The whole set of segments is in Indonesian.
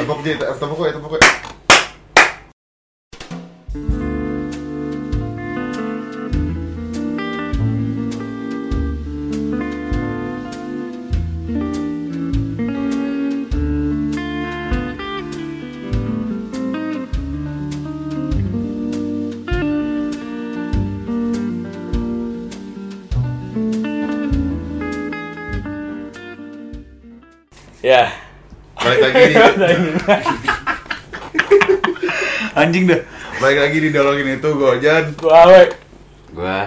Tepuk aja, tepuk gue, tepuk gue. Ya. Balik lagi Anjing dah. balik lagi di dialogin itu gue Ojan. Gua awe. Gua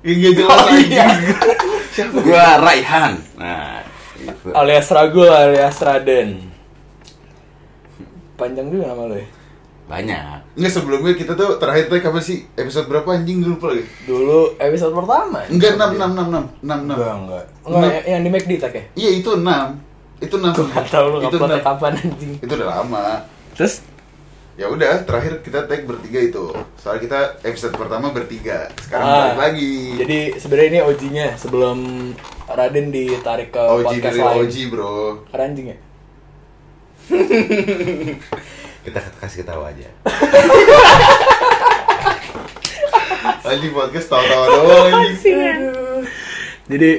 Ini jelas Oh, iya. anjing. gua Raihan. Nah, gitu. Alias Ragul alias Raden. Panjang juga nama lo ya. Banyak. Enggak sebelumnya kita tuh terakhir tuh kapan sih? Episode berapa anjing gue lupa lagi. Dulu episode pertama. Enggak 6 6 6 6 6 Enggak, enggak. Enggak, yang- di McD tak ya? Iya itu 6. Itu 6. Gua nggak tahu lu itu enam. kapan anjing. Itu udah lama. Terus Ya udah, terakhir kita tag bertiga itu. Soalnya kita episode pertama bertiga. Sekarang Ah, balik lagi. Jadi sebenarnya ini OG-nya sebelum Raden ditarik ke OG podcast dari lain. OG, Bro. Keren anjing ya? Kita kasih ketawa aja. Anjing podcast tawa-tawa doang anjing. Jadi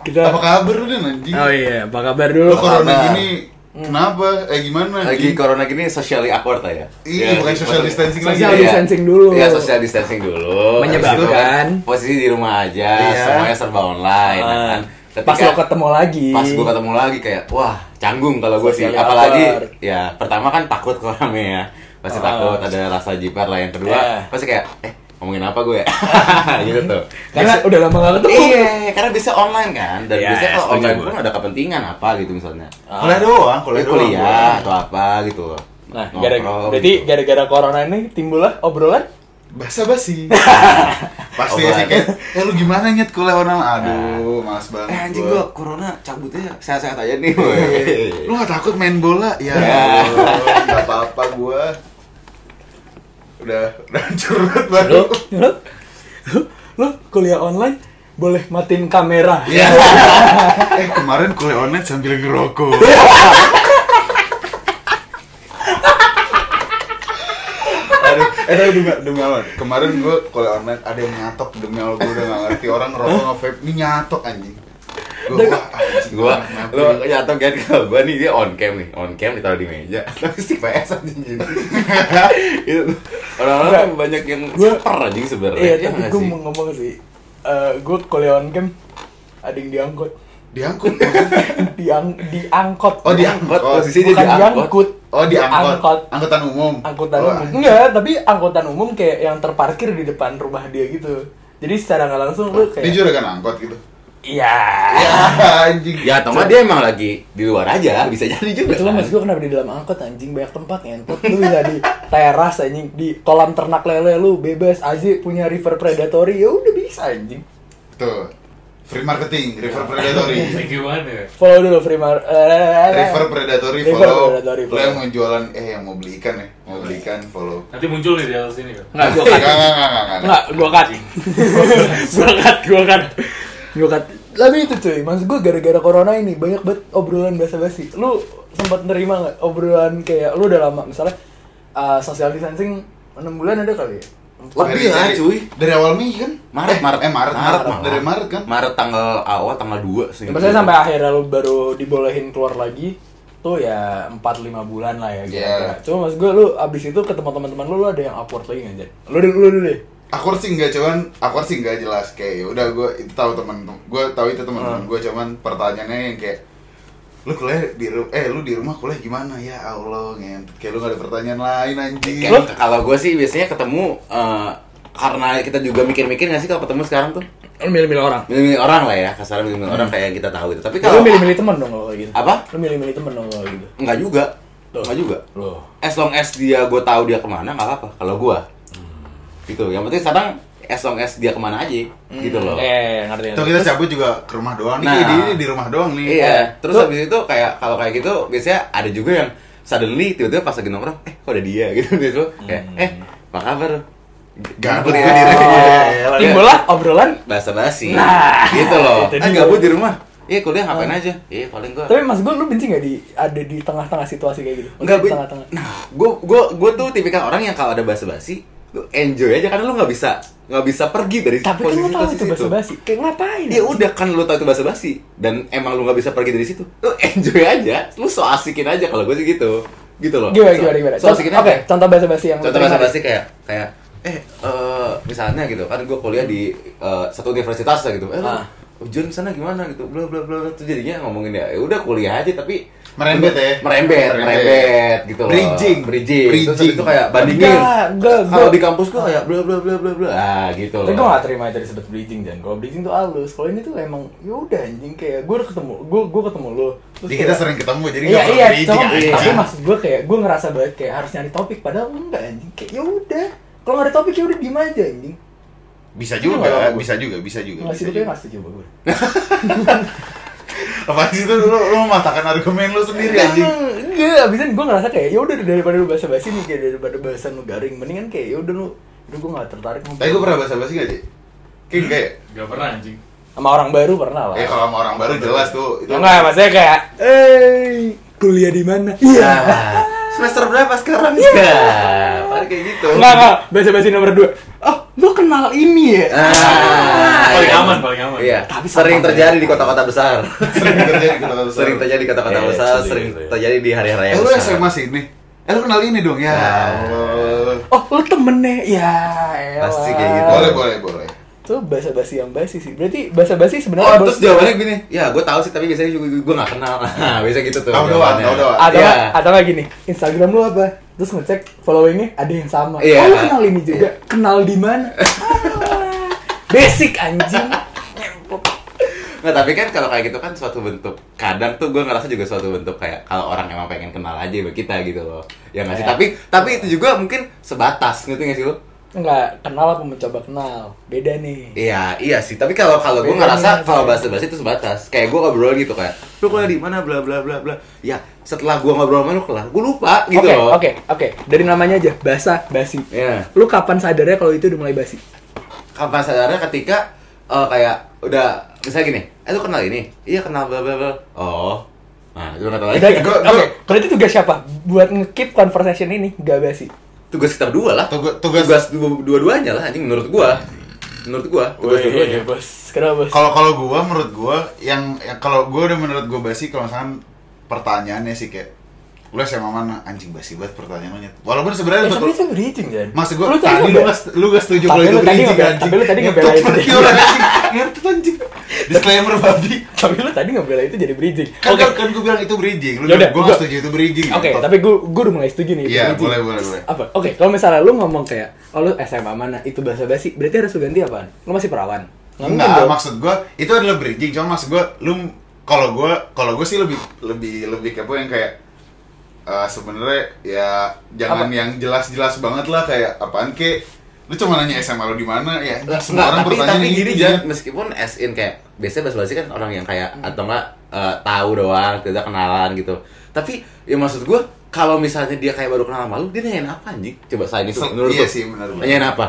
kita Apa kabar lu Dan anjing? Oh iya, apa kabar dulu? Lu corona kabar? gini kenapa? Eh gimana? Lagi anjing? corona gini socially awkward ya. Iya, bukan social distancing lagi. Social Iya. distancing dulu. Iya, social distancing dulu. Menyebabkan- kan posisi di rumah aja, Iya. semuanya serba online Ah, kan. pas lo ketemu lagi. Pas gue ketemu lagi kayak wah, canggung kalau gue sih. Apalagi ya pertama kan takut kalau rame ya. Pasti Ah. takut ada rasa jiper lah yang kedua. Iya. Pasti kayak eh ngomongin apa gue? gitu tuh. Karena udah lama gak ketemu. Iya, karena bisa online kan. Dan Iya, biasanya kalau online gue. pun ada kepentingan apa gitu misalnya. Ah. Kuliah doang, Kuliah, kuliah doang. kuliah atau apa gitu. Nah, gara berarti gitu. gara-gara corona ini timbullah obrolan Basa basi. Pasti ya sih kayak, eh lu gimana nyet kuliah online? Aduh, males banget. Eh anjing gua. corona cabutnya sehat-sehat aja nih. Lu gak takut main bola? Ya, Ya. Allah, gak apa-apa gua. Udah, udah curut lo baru. lo lo kuliah online boleh matiin kamera Ya. eh kemarin kuliah online sambil ngerokok. Aduh, eh tapi demi, demi Allah, kemarin gue kuliah online ada yang nyatok demi Allah gue udah gak ngerti orang ngerokok nge-vape, ini nyatok anjing. Gua kenapa lu ya? jatuh kan kalau gua nih dia on cam nih on cam ditaruh di meja tapi stick PS anjing gitu itu orang-orang kan banyak yang Gua- super anjing sebenarnya iya Iya tapi gue mau ngomong sih Eh gue kuliah on cam ada yang diangkut Diangkut. diang diangkut Oh diangkut. Oh, posisi dia bukan diangkut. diangkut Oh diangkut. Angkot. Angkutan umum. angkutan Oh, umum enggak tapi angkutan umum kayak yang terparkir di depan rumah dia gitu jadi secara nggak langsung lu Dia kayak juragan angkot gitu. Iya Ya anjing. ya atau dia emang lagi di luar aja bisa jadi juga itu kan kan maksud gue kenapa di dalam angkot anjing banyak tempat ngentot lu bisa di teras anjing di kolam ternak lele lu bebas Aziz punya river predatory ya udah bisa anjing Tuh. Free marketing, River Predatory. Gimana ya? follow dulu free mar eh, River Predatory River follow. Predatory, Lo follow. yang mau jualan eh yang mau beli ikan ya, mau beli ikan follow. Nanti muncul nih di atas sini kan? Enggak cut enggak enggak enggak. nggak gue cut gue cut gue cut tapi itu cuy maksud gue gara-gara corona ini banyak banget obrolan basa-basi lu sempat nerima nggak obrolan kayak lu udah lama misalnya uh, social distancing 6 bulan ada kali ya lebih lah Dari- cuy Dari awal Mei kan? Maret, Eh, Maret, Eh Maret, Maret, Maret, Dari Maret kan? Maret tanggal awal tanggal 2 sih. Ya, maksudnya sampai akhirnya lu baru dibolehin keluar lagi tuh ya 4-5 bulan lah ya kira-kira. Iya. Cuma maksud gue lu abis itu ketemu teman-teman lu, lu ada yang upward lagi nggak Jan? Lu dulu lu dulu deh. Aku sih enggak cuman aku sih enggak jelas kayak ya udah gue itu tahu teman gue tahu itu teman-teman Hmm. gue cuman pertanyaannya yang kayak lu kuliah di ru- eh lu di rumah kuliah gimana ya Allah ngentot kayak lu gak ada pertanyaan lain anjing Kayak kalau gue sih biasanya ketemu eh, karena kita juga mikir-mikir nggak sih kalau ketemu sekarang tuh Lu milih-milih orang. milih-milih orang lah ya kasarnya milih-milih orang kayak yang kita tahu gitu tapi Lu kalau milih-milih temen dong kalau gitu. apa Lu milih-milih temen dong kalau gitu. nggak juga Loh. nggak juga Loh. as long as dia gue tahu dia ke mana nggak apa kalau gue gitu yang penting sekarang as long as dia ke mana aja gitu loh Eh, ngerti. Kita cabut juga ke rumah doang nih, Nah. di, di rumah doang nih. Iya, Eh, terus tuh- habis itu kayak kalau kayak gitu biasanya ada juga yang suddenly tiba-tiba pas lagi nongkrong, eh kok ada dia gitu gitu. Kayak, eh apa kabar? Gabut ya. di Iya. Timbul lah obrolan Bahasa basi. Nah, gitu loh. itu Eh gabut di rumah. Iya kuliah ngapain aja? Iya paling gua Tapi mas gue lu benci gak di ada di tengah-tengah situasi kayak gitu? Enggak, di gue, tengah-tengah. nah, gue, gue, gue tuh tipikal orang yang kalau ada basa-basi, lu enjoy aja karena lu nggak bisa, nggak bisa pergi dari Tapi kan lu tahu posisi itu basa-basi. Kayak ngapain? Ya udah kan lu tahu itu basa-basi dan emang lu nggak bisa pergi dari situ, lu enjoy aja, lu so asikin aja kalau gue sih gitu, gitu loh. Gimana So- gimana gimana? So, asikin Oke, aja. contoh basa-basi yang lu Contoh terima. basa-basi kayak kayak eh eh, misalnya gitu kan gue kuliah di eh, satu universitas lah gitu. Eh, lu Ah. ujian sana gimana gitu, bla bla bla. Terus jadinya ngomongin ya, ya udah kuliah aja tapi Merembet ya? merembet, Merembet. merembet gitu loh. Bridging. bridging. Terus Bridging. itu kayak bandingin. Kalau gua- di kampus gue kayak bla bla bla bla bla. Ah, gitu Tapi loh. gue gak terima itu disebut bridging dan kalau bridging tuh halus. Kalau ini tuh emang ya udah anjing kayak gue udah ketemu, gue gue ketemu lo. Jadi kita sering ketemu jadi Iya iya, bridging, cuma tapi maksud gue kayak gue ngerasa banget kayak harus nyari topik padahal enggak anjing. Kayak ya udah. Kalau nggak ada topik ya udah diem aja anjing. bisa Itu juga, bisa juga, bisa juga. Nggak sih bisa lu kayak juga. nggak setuju gue. Apa sih itu lu lu mematahkan argumen lu sendiri anjing. Enggak, abis itu gue ngerasa kayak ya udah daripada lu basa-basi nih kayak daripada bahasan lu garing, mendingan kayak ya udah lu udah gue gak tertarik ngobrol. Tapi gue pernah basa-basi gak sih? Kayak kayak Gak pernah anjing. sama orang baru pernah lah. Eh kalau sama orang baru jelas tuh itu. Ya enggak, maksudnya kayak eh kuliah di mana? Iya. Nah, semester berapa sekarang? Iya. Paling kayak gitu. Enggak, enggak, basa-basi nomor 2. Oh, lu kenal ini ya? Ah, Paling iya. aman, paling aman. Iya, Tapi sering terjadi di kota-kota besar. sering terjadi di kota besar. sering terjadi di kota-kota Iya, besar, setuju, sering setuju. terjadi di hari-hari Eh yang lu besar. SMA sini. Eh lu kenal ini dong ya. Nah. Allah. Oh, lu temennya? Ya, elah. Pasti kayak gitu. Boleh, boleh, boleh. Itu basa-basi yang basi sih. Berarti basa-basi Oh, sebenarnya terus jawabannya gini, ya gue tahu sih tapi biasanya juga gue gak kenal. Nah, biasa gitu tuh. Tahu doang, tahu doang. atau Iya. atau nggak gini Instagram lu apa terus ngecek followingnya ada yang sama Iya. oh lu kenal ini juga kenal di mana Ah, basic anjing Nggak, tapi kan kalau kayak gitu kan suatu bentuk kadang tuh gue ngerasa juga suatu bentuk kayak kalau orang emang pengen kenal aja sama kita gitu loh ya nggak sih Ya. tapi tapi itu juga mungkin sebatas ngerti nggak sih lo nggak kenal apa mencoba kenal beda nih Iya, iya sih. Tapi kalau kalau gue ngerasa kalau bahasa bahasa itu sebatas. Kayak gue ngobrol gitu kayak, lu kuliah di mana, bla bla bla bla. Ya, setelah gue ngobrol sama lu kelar, gue lupa gitu Oke, loh. oke, oke. Dari namanya aja, basa, basi. Iya. Lu kapan sadarnya kalau itu udah mulai basi? Kapan sadarnya ketika eh, kayak udah misalnya gini, eh lu kenal ini? Iya kenal bla bla bla. Oh, nah itu tahu lagi. Oke, gua- kalau itu tugas siapa? Buat nge-keep conversation ini gak basi. Tugas kita berdua lah. Tugas- tugas- tugas dua- dua-duanya lah anjing menurut gua. Menurut gua, tugas dua-duanya. bos. Kenapa bos? Kalau kalau gua menurut gua yang, yang kalau gua udah menurut gua basi kalau misalkan pertanyaannya sih kayak lu SMA mana anjing basi banget pertanyaannya. Walaupun sebenarnya Eh, tapi itu bridging kan? Maksud gua Lu tadi tadi lu gak lu gak setuju kalau itu tadi bridging anjing. tapi lu tadi pergi itu. anjing. Ngentot anjing. Disclaimer babi. Tapi lu tadi ngebela itu jadi bridging. Kan Oke. kan gua bilang itu bridging. Lu Yaudah, gua- gak setuju itu bridging. Oke, ngentot. tapi gue gue udah mulai setuju nih. Iya, boleh, boleh, boleh. Apa? Oke, kalau misalnya lu ngomong kayak, oh lu SMA mana, itu bahasa basi, berarti harus lu ganti apaan? Lu masih perawan? Enggak, maksud gua itu adalah bridging. Cuma maksud gua lu kalau gua kalau gua sih lebih lebih lebih kepo yang kayak eh, sebenarnya ya jangan Apa? yang jelas-jelas banget lah kayak apaan ke lu cuma nanya SMA lu di mana ya Nggak, semua orang tapi, bertanya tapi gitu gini ya. Jan, meskipun as in kayak biasanya bahasa kan orang yang kayak atau enggak eh, tahu doang, tidak kenalan gitu. Tapi ya maksud gua kalau misalnya dia kayak baru kenal sama lu, dia nanyain apa anjing? Coba saya itu Se- menurut iya sih, benar. Nanyain apa?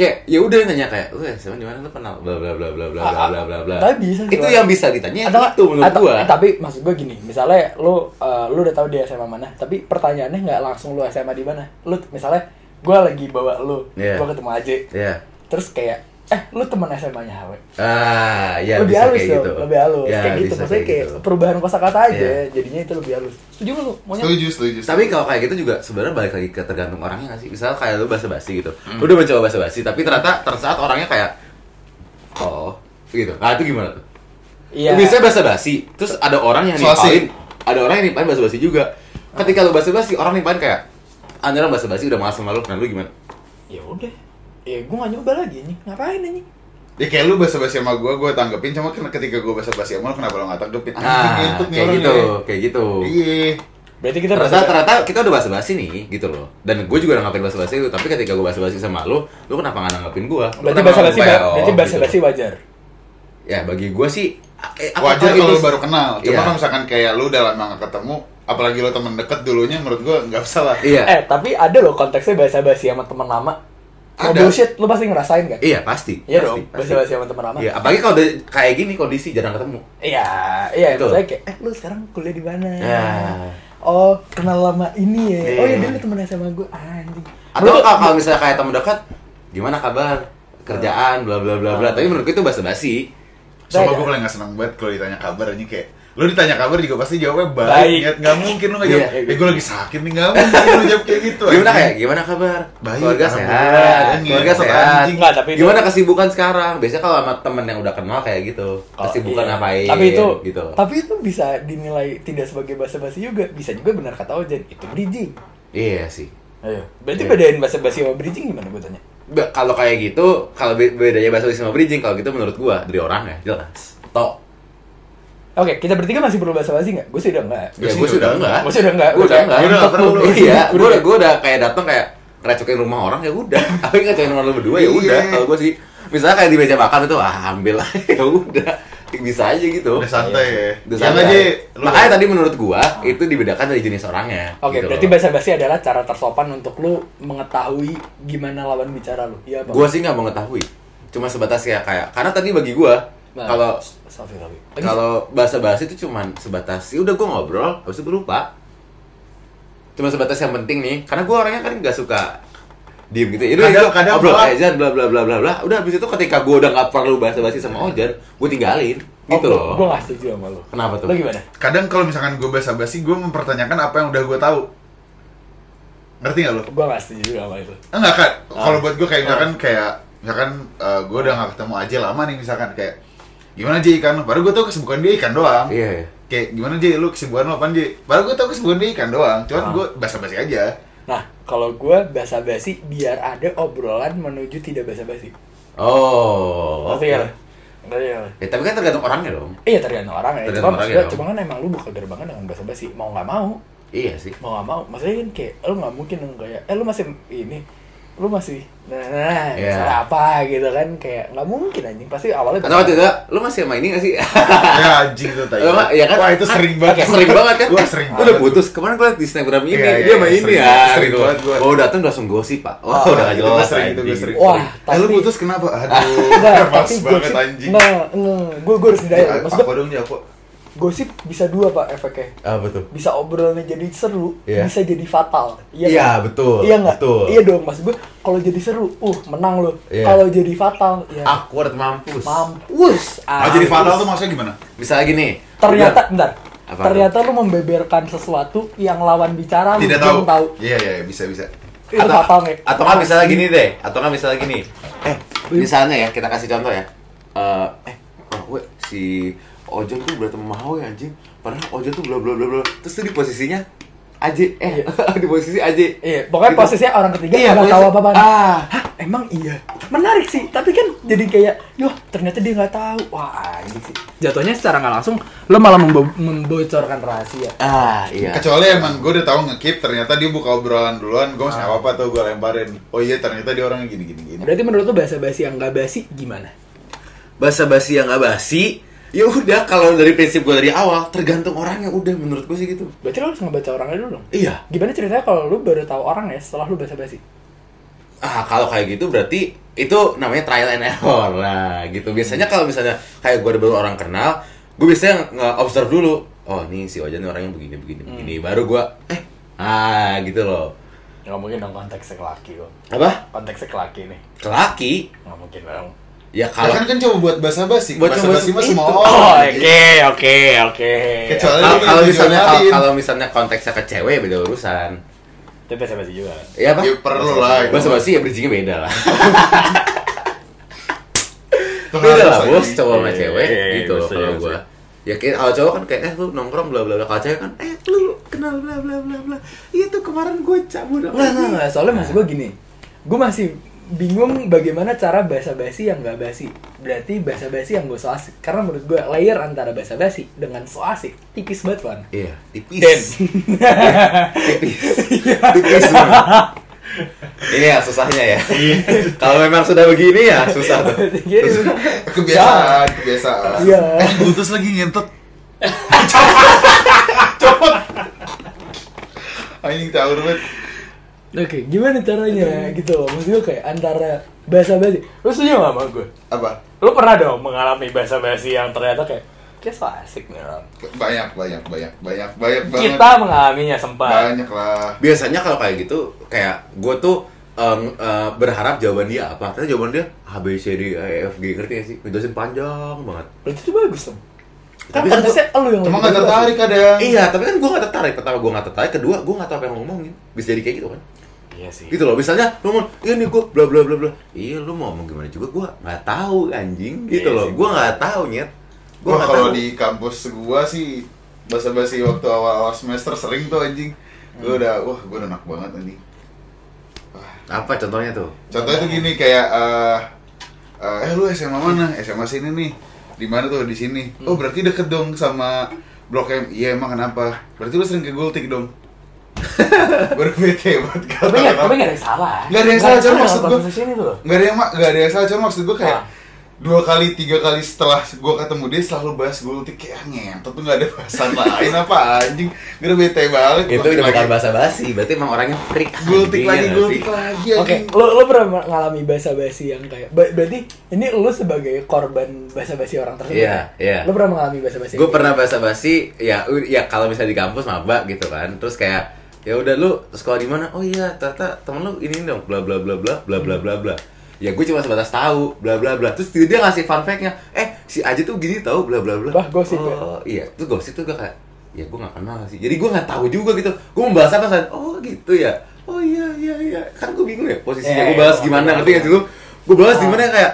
Kayak ya udah nanya kayak, "Lu SMA di mana lu kenal?" bla bla bla bla bla bla bla bla bla. Tapi bisa Itu yang bisa ditanya atau itu menurut atau- gua. tapi maksud gue gini misalnya lu eh, lu udah tahu dia SMA mana tapi pertanyaannya nggak langsung lu SMA di mana lu misalnya gue lagi bawa lu gue ketemu Aje Iya. terus kayak eh lu teman SMA nya Hawe Ah, ya lebih bisa halus kayak gitu. lebih halus Ya, kayak gitu maksudnya kayak, gitu. perubahan kosakata aja Iya. jadinya itu lebih halus setuju lu maunya Setuju, setuju. Tapi kalau kayak gitu juga sebenarnya balik lagi ke tergantung orangnya nggak sih? Misalnya kayak lu bahasa basi gitu, Hmm. lu udah mencoba bahasa basi, tapi ternyata tersaat orangnya kayak, oh, gitu. Nah itu gimana tuh? iya Biasanya bahasa basi, terus ada orang yang Soasi. nimpain, ada orang yang nimpain bahasa basi juga. Ketika lu bahasa basi, orang nimpain kayak, anjir bahasa basi udah malas sama lu, nah lu gimana? ya udah ya gue nggak nyoba lagi nih ngapain nih Ya kayak lu bahasa-basi sama gua, gua tanggepin cuma kan ketika gua bahasa-basi sama lu kenapa lu gak tanggepin? Nah, nih kayak orang gitu, ya. kayak gitu. Iya. berarti kita Ternyata, ternyata kita udah bahasa basi nih, gitu loh. Dan gue juga udah ngapain bahasa basi itu, tapi ketika gue bahasa basi sama lu, lu kenapa nggak nanggepin gue? berarti bahasa basi berarti bahasa basi wajar Ya bagi gue sih eh, Wajar kalau lu baru kenal. Cuma Iya. kalau misalkan kayak lu udah lama gak ketemu, apalagi lu temen deket dulunya menurut gua nggak usah lah. Iya. eh tapi ada loh konteksnya bahasa basi sama teman lama Mau Ada. bullshit, lu pasti ngerasain kan? Iya pasti. Iya pasti, dong, pasti. basa-basi sama teman lama. Iya, apalagi kalau udah kayak gini kondisi jarang ketemu. Iya, iya, Betul. maksudnya kayak, eh lu sekarang kuliah di mana? Ya. Oh, kenal lama ini ya. Oh Iya. dia temen sama gue, anjing. Atau Menurut- kalau, kalau misalnya kayak teman dekat, gimana kabar? Kerjaan, bla bla bla bla. Ah. Tapi menurutku itu basa-basi. Sumpah Beda. gue paling gak seneng banget kalau ditanya kabar ini kayak Lu ditanya kabar juga pasti jawabnya baik, Baik. Niat, Gak mungkin lu gak jawab, Iya. eh gue lagi sakit nih, gak mungkin lu jawab kayak gitu Gimana anjing. kayak gimana kabar? Baik, Keluarga sehat. Ini Keluarga sehat. anjing. Enggak, tapi itu- Gimana kesibukan sekarang? Biasanya kalau sama temen yang udah kenal kayak gitu, Oh, kesibukan iya. ngapain? Tapi itu, gitu. tapi itu bisa dinilai tidak sebagai basa-basi juga. Bisa juga benar kata Ojan, itu bridging. Iya sih. Ayo. Berarti Iya. bedain basa-basi sama bridging gimana gue tanya? Kalau kayak gitu, kalau be- bedanya bahasa sama bridging, kalau gitu menurut gua dari orang ya jelas. Tok. Oke, kita bertiga masih perlu basa-basi nggak? Gue sih udah nggak. Gua Ya, sih gue sudah udah enggak. Gue sih udah nggak. Gue udah enggak. Gua udah nggak perlu. Iya, gue Udah. gue udah kayak datang kayak ngerecokin rumah orang ya udah. Tapi ngerecokin rumah lu berdua ya Iya. udah. Kalau gue sih misalnya kayak di meja makan itu ah ambil aja ya udah. Bisa aja gitu. Udah santai ya Udah santai. aja lu- Makanya tadi menurut gua itu dibedakan dari jenis orangnya. Oke, gitu berarti loh. basa-basi adalah cara tersopan untuk lu mengetahui gimana lawan bicara lu. Iya apa? Gua sih nggak mengetahui. Cuma sebatas ya kayak karena tadi bagi gua kalau Sofi, Sofi. kalau bahasa bahasa itu cuman sebatas ya udah gua ngobrol habis itu lupa cuma sebatas yang penting nih karena gua orangnya kan nggak suka diem gitu ya udah Kadang- yuk, kadang ngobrol malah- Ejan bla bla bla bla bla udah habis itu ketika gua udah nggak perlu bahasa basi sama Ojan gua tinggalin gitu oh, loh Gue gak setuju sama lu. kenapa tuh Lu gimana? Kadang kalau misalkan gue basa-basi, gue mempertanyakan apa yang udah gue tahu Ngerti gak lu? Gue gak setuju sama itu. Enggak kan, Ah. kalau buat gue kayak misalkan kayak Misalkan gue udah gak ketemu aja lama nih misalkan kayak Gimana Ji ikan? Baru gue tau kesibukan dia ikan doang iya iya. Kayak gimana Ji lu kesibukan lu apaan? Baru gue tau kesibukan dia ikan doang Cuman Ah. gue basa-basi aja Nah, kalau gue basa-basi biar ada obrolan menuju tidak basa-basi. oh Ngerti oke. gak? Ya, tapi kan tergantung orangnya dong Iya tergantung orang ya. Tergantung Cuma orangnya cuma kan emang lu buka gerbangnya dengan basa-basi. Mau nggak mau, iya sih mau nggak mau. Maksudnya kan kayak lu nggak mungkin dong kayak, eh lu masih ini, lu masih nah, nah, nah Iya. apa gitu kan kayak nggak mungkin anjing pasti awalnya atau waktu itu lu masih sama ini gak sih Ya anjing tuh tadi ya kan? Wah itu sering banget sering banget kan Wah sering udah putus kemarin gue liat di snapgram ini iya, dia sama iya, ini sering- ya sering gitu. banget gua. oh datang langsung gosip pak oh, Oh, udah gak gua jelas sering, itu gua sering. Wah, Eh lu putus kenapa? Aduh tapi banget gosip anjing Enggak, enggak, gue gue harus hindari. Ya, Maksud Apa gua, dong dia aku? Gosip bisa dua pak efeknya. apa tuh Bisa obrolannya jadi seru, Iya. bisa jadi fatal. Iya, nggak? betul, Iya nggak? betul. Iya dong, maksud gue kalau jadi seru, uh menang lo. Iya. Kalau jadi fatal, ya awkward mampus mampus. Ah, jadi fatal tuh maksudnya gimana? misalnya gini Ternyata, udah- bentar. Apa ternyata lu membeberkan sesuatu yang lawan bicara lu Tidak belum tahu tahu. Iya iya iya, bisa bisa Itu fatal nih. atau kan misalnya gini deh atau kan misalnya gini eh misalnya ya kita kasih contoh ya Eh, eh oh, gue si Ojon tuh berantem sama Howe anjing padahal Ojon tuh bla bla bla bla terus tuh di posisinya Aji eh di posisi Aji Iya, pokoknya Gitu. posisinya orang ketiga Iya, nggak tahu posisi- apa-apa. Ah. Hah, emang iya. Menarik sih, tapi kan jadi kayak, yoh ternyata dia nggak tahu. Wah, anjing sih. Jatuhnya secara nggak langsung, lo malah membo- membocorkan rahasia. ah iya Kecuali emang gue udah tahu ngekip ternyata dia buka obrolan duluan, gue masih apa tuh gue lemparin. Oh iya ternyata dia orangnya gini gini gini. Berarti menurut lo bahasa basi yang nggak basi gimana? basa basi yang gak basi ya udah kalau dari prinsip gue dari awal tergantung orangnya. Udah menurut gue sih gitu. Berarti lo harus ngebaca orangnya dulu dong. iya. Gimana ceritanya kalau lo baru tahu orangnya setelah lo basa basi? ah kalau kayak gitu berarti itu namanya trial and error. Lah gitu. Biasanya kalau misalnya kayak gue baru orang kenal gue biasanya nge-observe dulu. Oh nih si Ojan nih orangnya begini begini begini. Baru gue eh ah gitu loh. Nggak mungkin dong konteksnya ke laki lo. apa? Konteksnya ke laki nih. kelaki? Nggak mungkin dong. Ya Kalau kalau kan kan coba buat basa-basi, Buat basa-basi mah basa-basi semua orang. Oh, oke, oke, oke. Kecuali- kalau misalnya kalau, misalnya konteksnya ke cewek beda urusan Itu basa basi juga. ya apa Ya, perlu lah, bahasa basi ya bridgingnya beda lah beda lah bos cowok sama Iya, cewek iya, iya, gitu kalau gua ya kayak kalau cowok kan kayak eh lu nongkrong bla bla bla kalau cewek kan eh lu kenal bla bla bla bla iya tuh kemarin gue cabut Enggak, enggak, dia." enggak. Soalnya maksud gue gini. Gue masih bingung bagaimana cara basa-basi yang gak basi. Berarti basa-basi yang gue so asik. Karena menurut gue layer antara basa-basi dengan so asik tipis banget, Wan. iya tipis Den. tipis tipis banget. ini ya susahnya ya kalau memang sudah begini ya susah tuh Jadi, Kebiasaan, kebiasaan. Iya. Eh, putus lagi ngentot. Anjing tahu banget. Oke, gimana caranya gitu loh? Maksud gue kayak antara bahasa basi. Lu setuju gak sama gue? Apa? Lu pernah dong mengalami bahasa basi yang ternyata kayak kayak so asik nih orang. Banyak, banyak, banyak, banyak, banyak banget. Kita mengalaminya sempat. banyak lah. biasanya kalau kayak gitu kayak gue tuh em, eh, berharap jawaban dia apa ternyata jawaban dia A B C D E F G ngerti gak sih ngejelasin panjang banget Berarti itu bagus dong. Kan Tapi kan pantasnya lu yang Cuma bagus. tertarik kadang. iya tapi kan gue gak tertarik pertama gue gak tertarik kedua gue gak tahu apa yang lo ngomongin bisa jadi kayak gitu kan Iya sih. gitu loh misalnya lu ngomong iya nih gue bla bla bla bla iya lu mau ngomong gimana juga gue nggak tahu anjing gitu Iya loh sih, gue nggak tahu nyet gue kalau di kampus gua sih basa-basi waktu awal-awal semester sering tuh anjing. Gua udah wah gua udah enak banget anjing. apa contohnya tuh Contohnya tuh gini kayak eh eh, eh lu SMA mana? SMA sini nih. Di mana tuh? Di sini. Oh, berarti deket dong sama Blok M. Iya, emang kenapa? Berarti lu sering ke Gultik dong. Baru bete banget Tapi nggak, tapi nggak ada yang salah. Nggak ada yang salah, cuma maksud dengan gua- proses ini tuh loh. Gak ada yang mak, gak ada yang salah, cuma maksud gue kayak Ah. dua kali, tiga kali setelah gue ketemu dia selalu bahas Gultik kayak "Ah, ngentot tuh gak ada bahasan lain apa anjing gue bete banget itu udah bukan bahasa basi berarti emang orangnya freak Gultik lagi, ya nggak gultik lagi Oke, lo lo pernah mengalami bahasa basi yang kayak berarti ini lo sebagai korban bahasa basi orang tersebut. Iya, ya? iya. Lo pernah mengalami bahasa basi? gue pernah bahasa basi ya ya kalau misalnya di kampus maba gitu kan terus kayak ya udah lu sekolah di mana? Oh iya ternyata temen lu ini dong bla bla bla bla bla bla bla bla. Ya gue cuma sebatas tahu bla bla bla. Terus dia ngasih fun fact nya eh si aja tuh gini tahu bla bla bla. Bah, gosip ya? oh iya. Tuh gosip tuh gue kayak ya gue nggak kenal sih. Jadi gue nggak tahu juga gitu. Gue mau bahas apa kan oh gitu ya. Oh iya iya iya. Kan gue bingung ya posisinya Eh, gue bahas iya, gimana iya, ngerti gak iya. sih lu? Gue bahas Ah. di mana kayak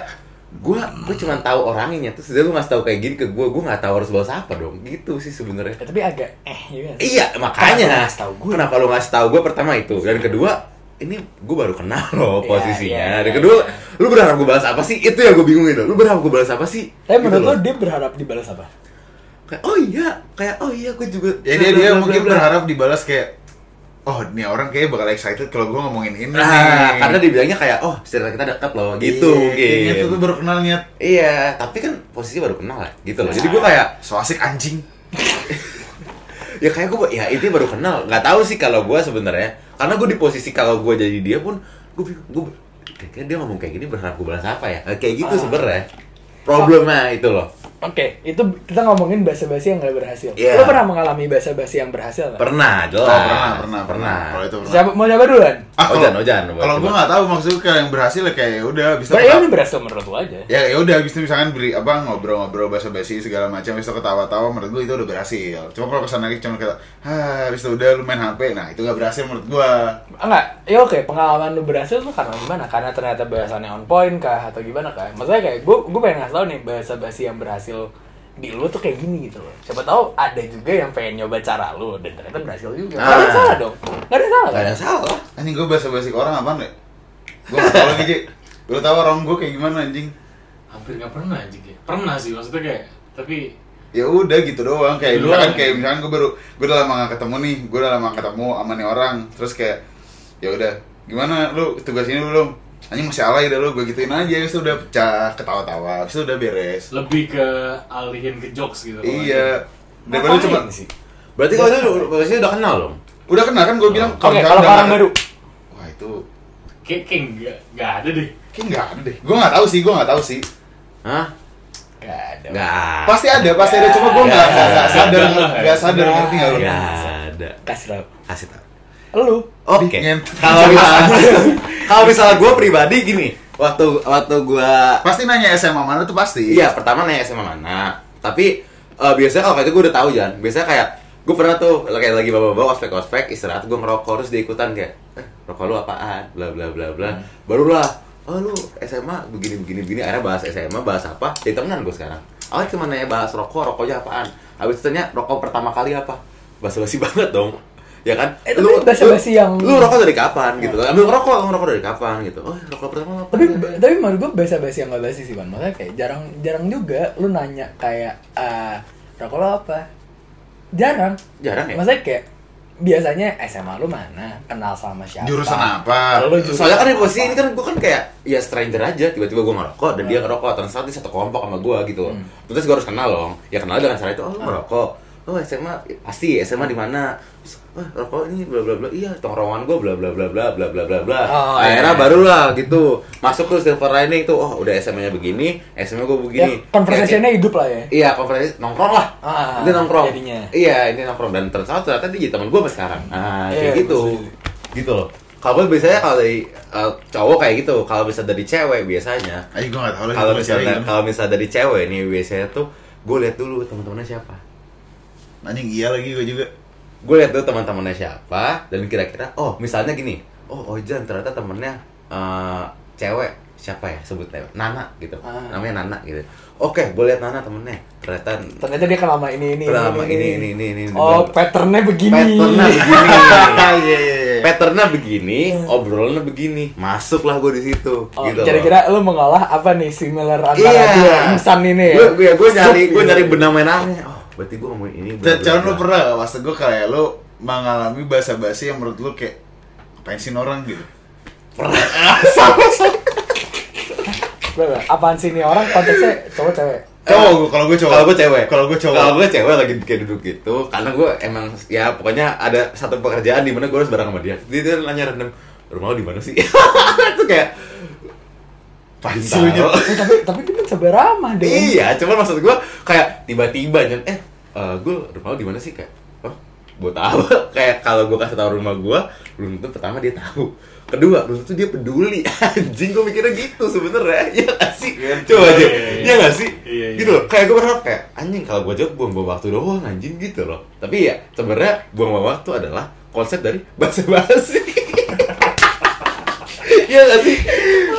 gue gue cuma tahu orangnya terus dia lu ngasih tahu kayak gini ke gue gue nggak tahu harus bahas apa dong gitu sih sebenarnya Ya, tapi agak eh juga. sih. Iya, Kenapa makanya. lu ngasih tahu gue? Kenapa lu ngasih tahu gue pertama itu? Dan kedua, ini gue baru kenal loh Iya, posisinya. iya, Dan iya, kedua, iya. lu berharap gue bahas apa sih? Itu yang gue bingung itu. Lu berharap gue bahas apa sih? Tapi Gitu menurut lo loh. dia berharap dibalas apa? kayak oh iya, kayak oh iya gue juga. ya dia dia mungkin berharap dibalas kayak oh ini orang kayak bakal excited kalau gue ngomongin ini Nah, nih. karena dibilangnya kayak oh cerita kita dekat loh gitu Iya, kayaknya mungkin. tuh tuh baru kenal nyet Iya, tapi kan posisi baru kenal ya, gitu loh. Jadi Nah. gue kayak so asik anjing ya kayak gue ya itu baru kenal nggak tahu sih kalau gue sebenarnya karena gue di posisi kalau gue jadi dia pun gue gue kayaknya dia ngomong kayak gini berharap gue balas apa ya kayak gitu Ah. sebenarnya problemnya itu loh Oke, itu kita ngomongin bahasa basi yang gak berhasil. Iya. Lo pernah mengalami bahasa basi yang berhasil nggak? pernah jelas oh pernah pernah pernah kalau itu pernah Siapa mau siapa duluan? Ah, Ojan, Ojan, Kalau coba. gue nggak tahu maksudnya kayak yang berhasil ya kayak ya udah bisa Berarti ini berhasil menurut lo aja. ya ya udah habis itu misalkan beri apa ngobrol-ngobrol bahasa basi segala macam habis itu ketawa-tawa menurut gue itu udah berhasil cuma kalau kesan lagi cuma kayak ah habis itu udah lu main HP nah itu nggak berhasil menurut gue Enggak, ya oke pengalaman lu berhasil tuh karena gimana? Karena ternyata bahasannya on point kah atau gimana kah? Maksudnya kayak gue gue pengen ngasih tau nih bahasa basi yang berhasil di lu tuh kayak gini gitu loh. Siapa tahu ada juga yang pengen nyoba cara lu dan ternyata berhasil juga. Gak ada Ah. salah dong. Gak ada salah nggak kan? ada yang salah anjing gue bahasa basi ke orang apaan deh gue nggak tahu lagi Ji lu tahu orang gue kayak gimana anjing hampir nggak pernah anjing ya pernah sih maksudnya kayak tapi ya udah gitu doang kayak Doang. misalkan kayak misalkan gue baru gue udah lama gak ketemu nih gue udah lama gak ketemu sama nih orang terus kayak ya udah gimana lu tugas ini belum anjing masih alay dah lu gue gituin aja. Itu udah pecah ketawa-tawa itu udah beres. Lebih ke alihin ke jokes gitu kalau iya. daripada cuma sih? berarti kalau itu posisinya udah kenal dong? Udah kenal kan gue bilang Oke, kalau udah orang baru. wah itu kayak kayak nggak ada deh. Kayak nggak ada deh. Gue nggak tahu sih gue nggak tahu sih. Hah? Gak ada. nggak pasti ada pasti ada. Cuma gue nggak nggak nggak sadar nggak sadar ngerti nggak lu. nggak ada. Kasih tau. kasih tau Lu. Oke. Kalau misalnya kalau misalnya gue pribadi gini, waktu waktu gue pasti nanya SMA mana tuh pasti. Iya, pertama nanya SMA mana. Tapi eh, biasanya kalau kayak itu gue udah tahu Jan. Biasanya kayak gue pernah tuh kayak lagi bawa-bawa ospek-ospek istirahat gue ngerokok terus dia ikutan kayak eh rokok lu apaan? Bla bla bla bla. Barulah oh lu SMA begini begini begini. Akhirnya bahas SMA bahas apa? Jadi temenan gue sekarang. Awalnya cuma nanya bahas rokok rokoknya apaan? Habis itu tanya rokok pertama kali apa? Bahasa basi banget dong ya kan Eh, tapi basa-basi yang- lu rokok dari kapan gitu ambil rokok kamu rokok dari kapan gitu oh rokok pertama apa Tapi tapi menurut gue bahasa basi yang gak basi sih man. Maksudnya kayak jarang jarang juga lu nanya kayak ah rokok lo apa? Jarang. jarang ya Maksudnya kayak biasanya SMA lu mana? Kenal sama siapa? jurusan apa Lu jurusan Soalnya kan posisi ini kan gue kan kayak ya stranger aja, tiba-tiba gue ngerokok dan dia ngerokok, terus saat dia satu kelompok sama gue gitu. Hmm. Terus gue harus kenal dong. Ya kenal dengan cara itu, oh lu ngerokok. oh SMA pasti SMA di mana Wah rokok ini bla bla bla iya tongkrongan gue bla bla bla bla bla bla bla bla Oh, akhirnya iya. baru lah gitu masuk tuh silver lining tuh oh udah SMA nya begini SMA gue Ya, begini conversation-nya hidup lah ya. Iya, konferensi nongkrong lah. Ah, ini nongkrong. jadinya. Iya, ini nongkrong dan ternyata ternyata dia jadi teman gue sekarang. Ah, Iya, kayak gitu. Gitu loh. Kalau gue biasanya kalau dari uh, cowok kayak gitu, kalau bisa dari cewek biasanya. Ayo gue gak Kalau misalnya kalau misalnya dari cewek nih biasanya tuh gue lihat dulu teman-temannya siapa. Anjing iya lagi gue juga Gue lihat dulu teman-temannya siapa dan kira-kira oh misalnya gini, oh Ojan ternyata temennya uh, cewek siapa ya sebutnya Nana gitu Ah. namanya Nana gitu oke gue lihat Nana temennya ternyata Ternyata dia sama ini ini Kenal sama ini, ini, ini, ini. Oh, patternnya begini. patternnya begini Iya iya iya patternnya begini obrolannya begini masuklah gue di situ Oh, gitu kira-kira lu mengolah apa nih similar antara Iya. dua insan ini ya? gue gue nyari Sup, gue nyari benang merahnya oh berarti gue ngomongin ini Calon lu pernah gak? Maksud gue kayak lu mengalami bahasa basi yang menurut lu kayak ini orang? gitu? Berapa? Apaan sih ini orang? Konteksnya cowok cewek? Cowok gue, kalau gue cowok. Kalau gue cewek. Kalau gue cowok. Kalau gue cewek lagi kayak duduk gitu karena gue emang ya pokoknya ada satu pekerjaan di mana gue harus bareng sama dia. Dia, dia nanya random rumah lu di mana sih? Itu kayak Nyet? Eh, tapi tapi dia mencoba ramah deh. Iya, cuman maksud gua kayak tiba-tiba Jan, eh eh, gua rumah di mana sih? Kayak oh buat tahu. Kayak kalau gua kasih tahu rumah gua belum tentu pertama dia tahu. Kedua belum tentu dia peduli. Anjing gua mikirnya gitu sebenernya ya gak sih? Iya, coba aja. iya, iya. ya gak sih? Iya, iya. gitu loh. Kayak gua berharap kayak anjing kalau gua jawab buang-buang waktu doang anjing gitu loh. Tapi ya sebenarnya buang-buang waktu adalah konsep dari bahasa basi Iya gak sih?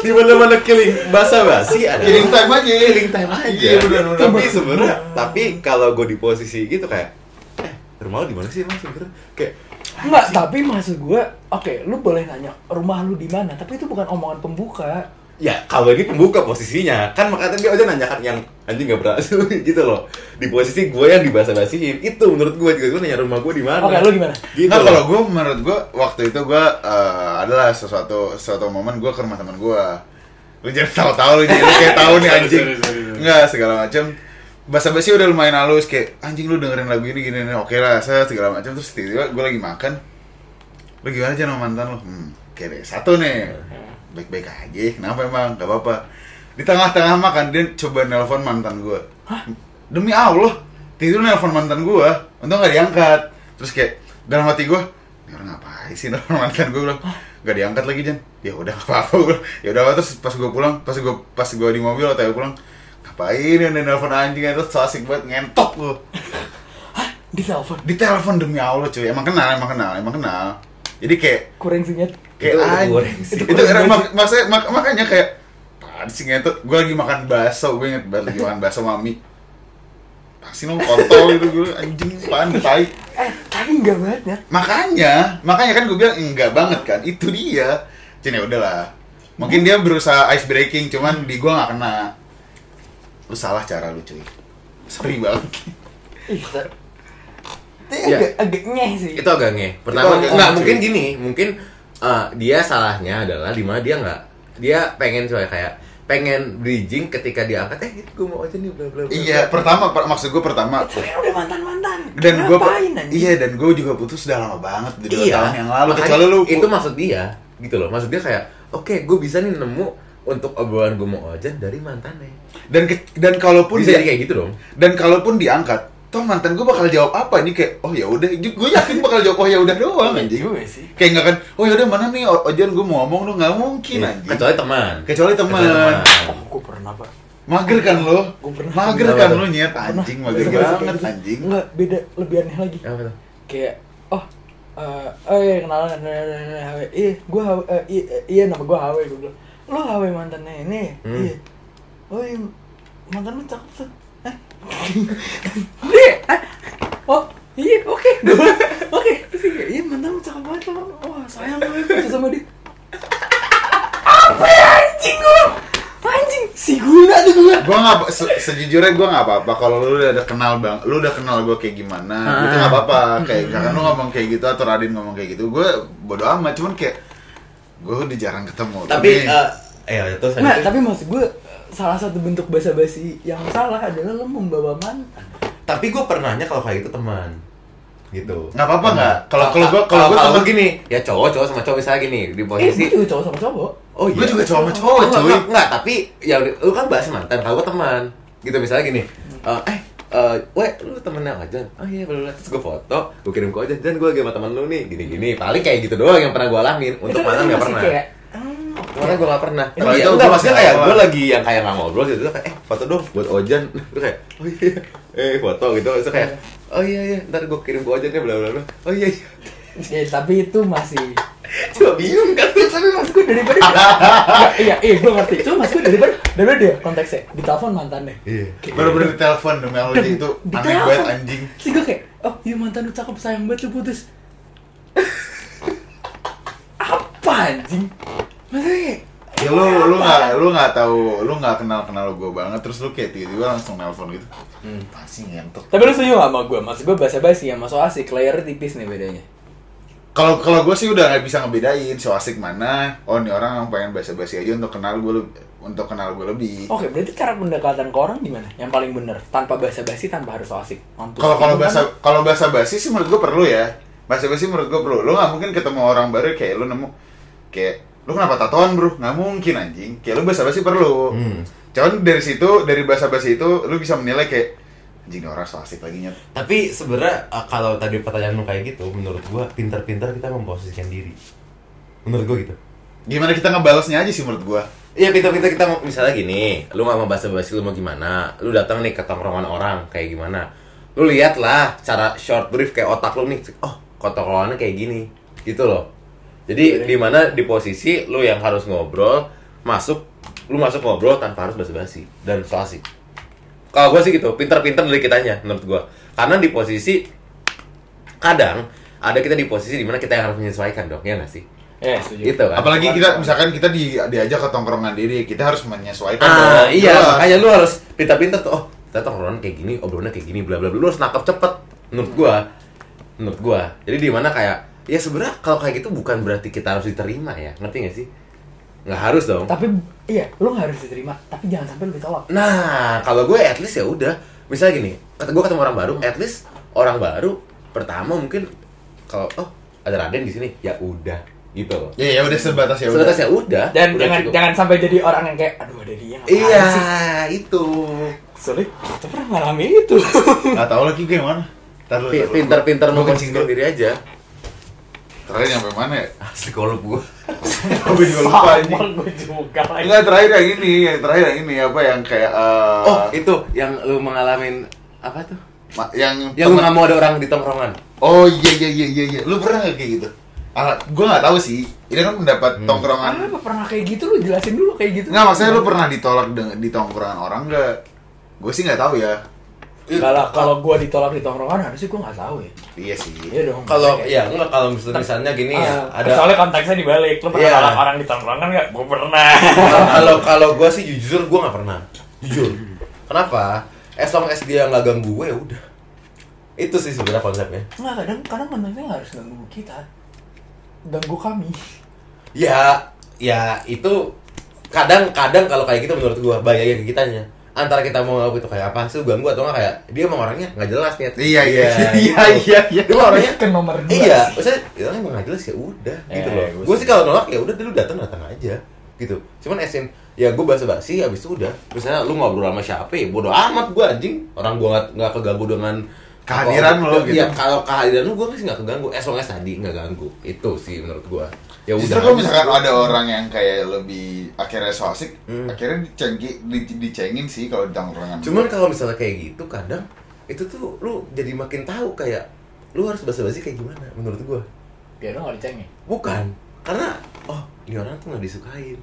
Di mana-mana killing bahasa basi ada Killing time aja killing time aja. Iya benar-benar Tapi sebenarnya, tapi kalau gue di posisi gitu kayak, eh rumah lu di mana sih emang sebenarnya? Kayak Enggak, tapi maksud gue, oke, lu boleh nanya rumah lu di mana, tapi itu bukan omongan pembuka. Ya kalau ini pembuka posisinya. Kan makanya dia aja nanyakan yang anjing gak berhasil gitu loh. Di posisi gue yang dibahasa basihin itu menurut gue juga. Gue nanya rumah gue di mana? Oke, lu gimana? gitu nah kalau gue menurut gue waktu itu gue eh, adalah sesuatu sesuatu momen gue ke rumah teman gue lu jangan tahu-tahu lu jadi lu kayak tahu nih anjing. enggak segala macam bahasa basi udah lumayan halus kayak anjing lu dengerin lagu ini gini, gini. Oke lah saya segala macam terus tiba-tiba gue lagi makan. Lu gimana aja sama mantan lu? Hmm, deh satu nih baik-baik aja kenapa emang? Gak apa-apa. Di tengah-tengah makan dia coba nelpon mantan gue demi Allah tidur nelpon mantan gue untung gak diangkat. Terus kayak dalam hati gue ini orang ngapain sih nelpon mantan gue bilang gak diangkat lagi Jan. Ya udah gak apa-apa. Gue bilang. ya udah terus pas gue pulang pas gue pas gue di mobil atau gue pulang ngapain ya nelpon anjing terus so asik banget ngentot lu Di telepon. di telepon demi Allah cuy. Emang kenal emang kenal emang kenal. Jadi kayak Kurang sinyet. Kayak Itu goreng sih. itu, itu era- mak- maksudnya mak- makanya kayak apaan sih ngentot? Gue lagi makan bakso. Gue inget banget lagi makan bakso mami pasti lo kontol itu gue anjing apaan tai? Eh, tapi enggak banget ya. makanya makanya kan gue bilang enggak banget kan? Itu dia. Jadi ya udahlah. Mungkin dia berusaha ice breaking cuman di gue nggak kena. Lu salah cara lu cuy. Sorry banget. Itu Iya. agak, agak nyeh sih. itu agak nge pertama agak nggak nge, mungkin gini mungkin eh, dia salahnya adalah di mana dia nggak dia pengen coy kayak pengen bridging ketika dia angkat eh gue mau aja nih bla bla bla. Iya pertama per- maksud gue pertama Kalian udah mantan-mantan. dan gue iya dan gue juga putus udah lama banget udah dua iya. tahun yang lalu makanya kecuali lu itu maksud dia gitu loh. Maksud dia kayak oke gue bisa nih nemu untuk obrolan gue mau ojan dari mantannya. Dan ke- dan kalaupun bisa dia, jadi kayak gitu dong. Dan kalaupun diangkat toh mantan gue bakal jawab apa ini kayak oh ya udah gue yakin bakal jawab oh ya udah doang Iya anjing juga sih. kayak nggak kan oh ya udah mana nih ojan gue mau ngomong lu nggak mungkin Iya, anjing kecuali teman kecuali teman Oh, gue pernah, Pak. mager kan lo Gua pernah. mager kan lo nyet anjing mager banget anjing Enggak, beda, lebih aneh lagi. Kayak, oh, eh oh iya kenalan. Iya, gue eh, iya, iya nama gue HW, gue bilang. Lo HW mantannya ini? Hmm. Iya. Oh iya, mantan lu cakep tuh. Iya, ah. Oh, iya, oke. Oke, iya mantan lu cakep banget lo. Wah, sayang gue putus sama dia. Apa ya anjing gue? Anjing, si guna tuh gue. gue nggak se- sejujurnya gue nggak apa-apa kalau lu udah kenal bang lu udah kenal gue kayak gimana itu nggak apa-apa kayak misalkan lu ngomong kayak gitu atau Radin ngomong kayak gitu gue bodo amat cuman kayak gue udah jarang ketemu tapi eh eh terus Nah, tapi maksud gue salah satu bentuk basa-basi yang salah adalah lo membawa mantan. tapi gue pernahnya kalau kayak gitu teman gitu Nggak apa-apa nggak? Kalau- kalau gua- kalau gua kalau temen- gini ya cowok cowok sama cowok misalnya gini di Eh, posisi gue juga cowok sama cowok. Oh Gua juga cowok sama cowok, enggak, cuy. enggak, enggak, tapi ya lu kan bahas mantan, kalau gua teman. Gitu misalnya gini. eh, eh eh, weh, lu temennya Ojan? Oh iya, belum terus gue foto, gue kirim ke Ojan, dan gue lagi sama temen lu nih, gini-gini. Paling kayak gitu doang yang pernah gue alamin. Untuk nggak masih pernah. Kayak, Mana gue gak pernah. Kalau Iya, itu enggak gua maksudnya masih kayak gue lagi yang kayak nggak ngobrol gitu kayak eh foto dong buat Ojan. Terus kayak oh iya, eh foto gitu. Terus kayak oh iya iya, ntar gue kirim ke Ojan ya bla bla bla. Oh iya iya. ya, tapi itu masih Cuma bingung kan. tapi maksud gue daripada Nggak, iya iya gue ngerti cuma maksud gue daripada daripada dia konteksnya di telepon mantannya Iya. Baru-baru ditelepon demi Allah itu aneh banget anjing. Terus gue kayak oh iya mantan lu cakep sayang banget lu putus apa anjing Ya lu lu nggak lu nggak tahu lu nggak kenal kenal gue banget terus lu kayak tiba-tiba langsung nelpon gitu. Hmm. Pasti ngentot. tapi lu setuju gak sama gue maksud gue bahasa basi ya masuk asik layarnya tipis nih bedanya Kalau kalau gue sih udah nggak bisa ngebedain so asik mana. Oh ini orang yang pengen basa-basi aja untuk kenal gue untuk kenal gue lebih. Oke, berarti cara pendekatan ke orang gimana? Yang paling bener, tanpa basa-basi, tanpa harus so asik. Kalau kalau bahasa kalau bahasa basi sih menurut gue perlu ya. Bahasa basi menurut gue perlu. Lu nggak mungkin ketemu orang baru kayak lu nemu kayak lu kenapa tatoan bro? Nggak mungkin anjing. Kayak lu bahasa basi perlu. Hmm. Cuman dari situ dari bahasa basi itu lu bisa menilai kayak anjing orang so asik lagi nyet. Tapi sebenarnya uh, kalau tadi pertanyaan lu kayak gitu, menurut gua pintar-pintar kita memposisikan diri. Menurut gua gitu. Gimana kita ngebalasnya aja sih menurut gua. Iya pintar-pintar kita mau misalnya gini, lu nggak mau bahasa basi lu mau gimana? Lu datang nih ke tongkrongan orang kayak gimana? Lu lihat lah cara short brief kayak otak lu nih, oh kok tongkrongannya kayak gini, gitu loh. Jadi di mana di posisi lu yang harus ngobrol, masuk, lu masuk ngobrol tanpa harus basa basi dan so asik. Kalau gue sih gitu, pintar-pintar dari kitanya menurut gua. Karena di posisi kadang ada kita di posisi di mana kita yang harus menyesuaikan dong, ya nggak sih? Eh, setuju. Gitu kan? Apalagi kita misalkan kita di diajak ke tongkrongan diri, kita harus menyesuaikan Ah, dong. iya, Jelas. makanya lu harus pintar-pintar tuh. Oh, kita tongkrongan kayak gini, obrolannya kayak gini, bla bla bla. Lu harus nangkep cepet menurut gua. Menurut gua. Jadi di mana kayak ya sebenarnya kalau kayak gitu bukan berarti kita harus diterima ya. Ngerti gak sih? Nggak harus dong. Tapi, iya, lu gak harus diterima. Tapi jangan sampai lu ditolak. Nah, kalau gue at least ya udah. Misalnya gini, kata gue ketemu orang baru, at least orang baru pertama mungkin kalau oh ada Raden di sini, ya udah gitu loh. Ya ya udah sebatas ya udah. Sebatas ya udah. Dan udah jangan cukup. jangan sampai jadi orang yang kayak, aduh ada dia Iya, sih? itu. Soalnya kita pernah ngalamin itu. Nggak tahu lagi gue mana. Ntar lu, Pi- ntar lu. Pintar-pintar Gua kencing diri aja. Terakhir nyampe mana ya? Asli kalau gue. Gue juga lupa gue juga. Enggak terakhir yang ini, yang terakhir yang ini apa yang kayak eh, Oh, itu yang lu mengalamin apa tuh? ma- yang Yang lu temen- nggak mau ada orang di tongkrongan. Oh iya iya iya iya iya. Lu pernah nggak kayak gitu? Ah, gue nggak tahu sih. Ini kan pendapat Hmm. tongkrongan. Apa pernah kayak gitu lu jelasin dulu kayak gitu. Nggak maksudnya lu pernah ditolak dengan di tongkrongan orang nggak? Gue sih nggak tahu ya. Kalau kalau gua ditolak di tongkrongan harusnya gua nggak tahu ya. Iya sih. Iya dong. Kalau ya enggak kalau misalnya, misalnya gini ya, ada soalnya konteksnya dibalik. Lu pernah Iya. tolak orang di tongkrongan nggak? Gua pernah. kalau kalau gue sih jujur gue nggak pernah jujur kenapa as long as dia nggak ganggu gue ya udah itu sih sebenarnya konsepnya Nggak kadang kadang konteksnya nggak harus ganggu kita. Ganggu kami. ya ya itu kadang-kadang kalau kayak gitu menurut gue bahaya ke kitanya antara kita mau ngelakuin itu kayak apa sih ganggu atau nggak kayak dia emang orangnya nggak jelas nih Iya iya iya gitu. iya iya. dia orangnya ke nomor dua. iya maksudnya ya emang nggak jelas ya udah gitu Eh, loh gua gue sih kalau nolak ya udah dulu datang datang aja gitu cuman esin ya gue bahasa basi abis itu udah misalnya lu ngobrol sama siapa ya bodo amat gue anjing orang gue nggak nggak keganggu dengan Kehadiran lo, gitu. Iya, kalau kehadiran lu gue sih nggak keganggu long as tadi nggak ganggu itu sih menurut gue ya udah Justru kalau misalkan ada orang yang kayak lebih akhirnya so asik, Hmm. akhirnya dicengki, di- dicengin sih kalau di tongkrongan. cuman kalau misalnya kayak gitu kadang itu tuh lu jadi makin tahu kayak lu harus bahasa basi kayak gimana menurut gue Biar lo nggak dicengin. Bukan, karena oh ini orang tuh nggak disukain.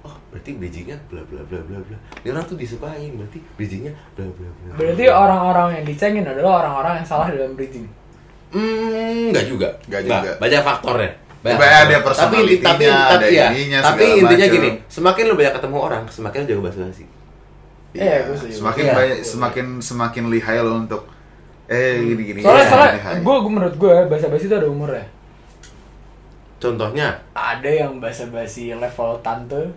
Oh berarti bridgingnya bla bla bla bla bla. Ini orang tuh disukain, berarti bridgingnya bla bla bla. Berarti orang-orang yang dicengin adalah orang-orang yang salah dalam bridging. Hmm, nggak juga. Nggak juga. Banyak faktornya. Banyak ada tapi tapi ada tapi ya, ininya, tapi intinya macem. gini, semakin lu banyak ketemu orang, semakin lu jago bahasa basi. Iya, setuju. semakin Iya. banyak, semakin semakin lihai lo untuk eh gini gini. Soalnya, iya, soalnya gue menurut gue bahasa basi itu ada umurnya. Contohnya, Ada yang bahasa basi level tante.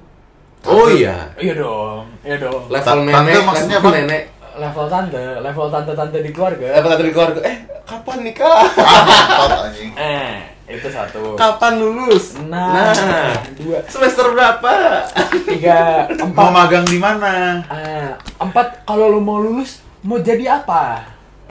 Oh iya, Iya dong, iya dong. level Ta- tante nenek, maksudnya level apa? nenek. level tante, level tante-tante di keluarga. Apa kata di keluarga? Eh, kapan nikah? Ah. Eh, itu satu. Kapan lulus? Nah, dua, semester berapa? tiga, Mau empat. magang di mana? Ah, empat, kalau lu mau lulus, mau jadi apa?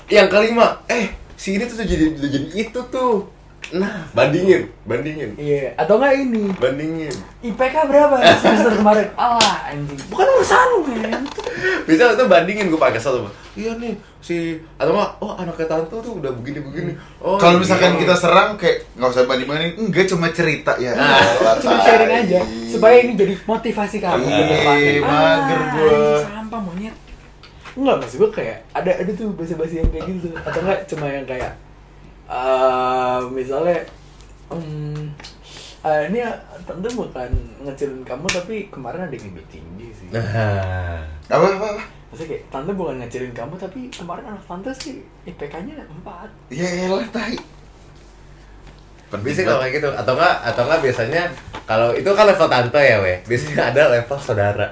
Yang kelima, eh, si ini tuh jadi jadi itu tuh. Nah, bandingin, bandingin, Iya, atau enggak ini? bandingin. IPK berapa semester kemarin? Alah, anjing. Bukan urusan lu, men. Bisa tuh bandingin gue pakai satu. Iya nih si atau enggak oh anaknya tante tuh udah begini begini. Oh, Kalau iya. misalkan kita serang kayak nggak usah banding banding, enggak cuma cerita ya. Nah, elah, Cuma sharing aja supaya ini jadi motivasi kamu ke Iya, depan. mager gua. ini Sampah monyet. Enggak, maksud gue kayak ada ada tuh basa-basi yang kayak gitu atau enggak cuma yang kayak eh misalnya hmm, eh, ini tante bukan ngecilin kamu tapi kemarin ada yang lebih tinggi sih. Nah, Apa apa apa? Maksudnya kayak tante bukan ngecilin kamu tapi kemarin anak tante sih IPK-nya 4. Ya elah tai. Penting biasanya kalau kayak gitu atau enggak atau enggak biasanya kalau itu kan level tante ya weh. Biasanya ada level saudara.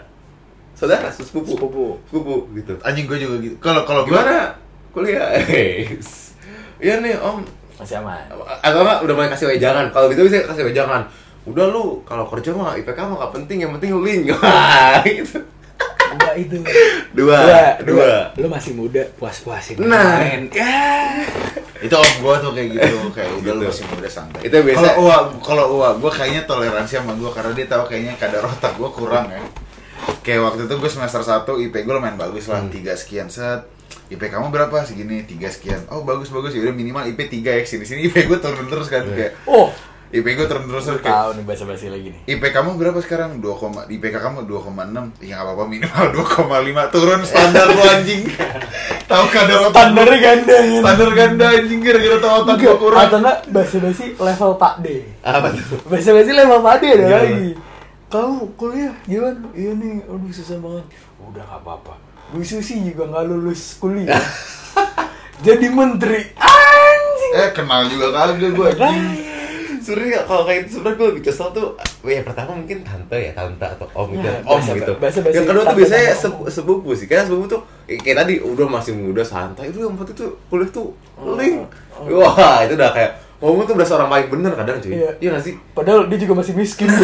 Saudara sepupu. Sepupu. Sepupu gitu. Anjing gue juga gitu. Kalau kalau gua Gimana? Kuliah. Iya nih Om. Masih aman. Atau enggak udah mulai kasih wejangan. Kalau gitu bisa kasih wejangan. Udah lu kalau kerja mah IPK mah gak penting, yang penting lu link. Gitu. Enggak itu. Dua, dua. Lu masih muda, puas-puasin. Nah. main. Ya. itu om gua tuh kayak gitu, kayak udah lu Gitu. masih muda santai. Itu biasa. Kalau uwa, kalau uwa, gua kayaknya toleransi sama gua karena dia tahu kayaknya kadar otak gua kurang ya. Kayak waktu itu gue semester 1 IP gue lumayan bagus lah, Hmm. 3 sekian set. IP kamu berapa? Segini, 3 sekian. Oh bagus bagus ya udah minimal IP 3 ya sini sini IP gue turun terus kan Iya. kayak Oh, IP gue turun terus terus kayak tahu nih bahasa-basi lagi nih. IP kamu berapa sekarang? 2, IPK kamu 2,6 Ya nggak apa-apa minimal 2,5 Turun standar lu anjing Tahu kadar otak Standarnya ganda ya. Standar ganda anjing Gara-gara tau otak gua kurang atau enggak bahasa-basi level Pak D. Apa tuh? Bahasa-basi level Pak D ada Gimana? lagi. Kamu kuliah gimana? Iya nih, aduh susah banget. Udah nggak apa-apa. Bu Susi juga nggak lulus kuliah. Jadi menteri. Anjing. Eh kenal juga kagak gue anjing Sebenernya kalau kayak itu sebenernya gue lebih kesel tuh ya pertama mungkin tante ya tante atau om gitu Ya, om bahasa- gitu bahasa-bahasa yang kedua tuh biasanya om. sepu- sepupu sih karena sepupu tuh kayak tadi udah masih muda santai itu yang penting tuh kuliah tuh Oh, link oh. wah itu udah kayak ngomong tuh berasa orang paling bener kadang cuy Iya. iya gak sih Padahal dia juga masih miskin.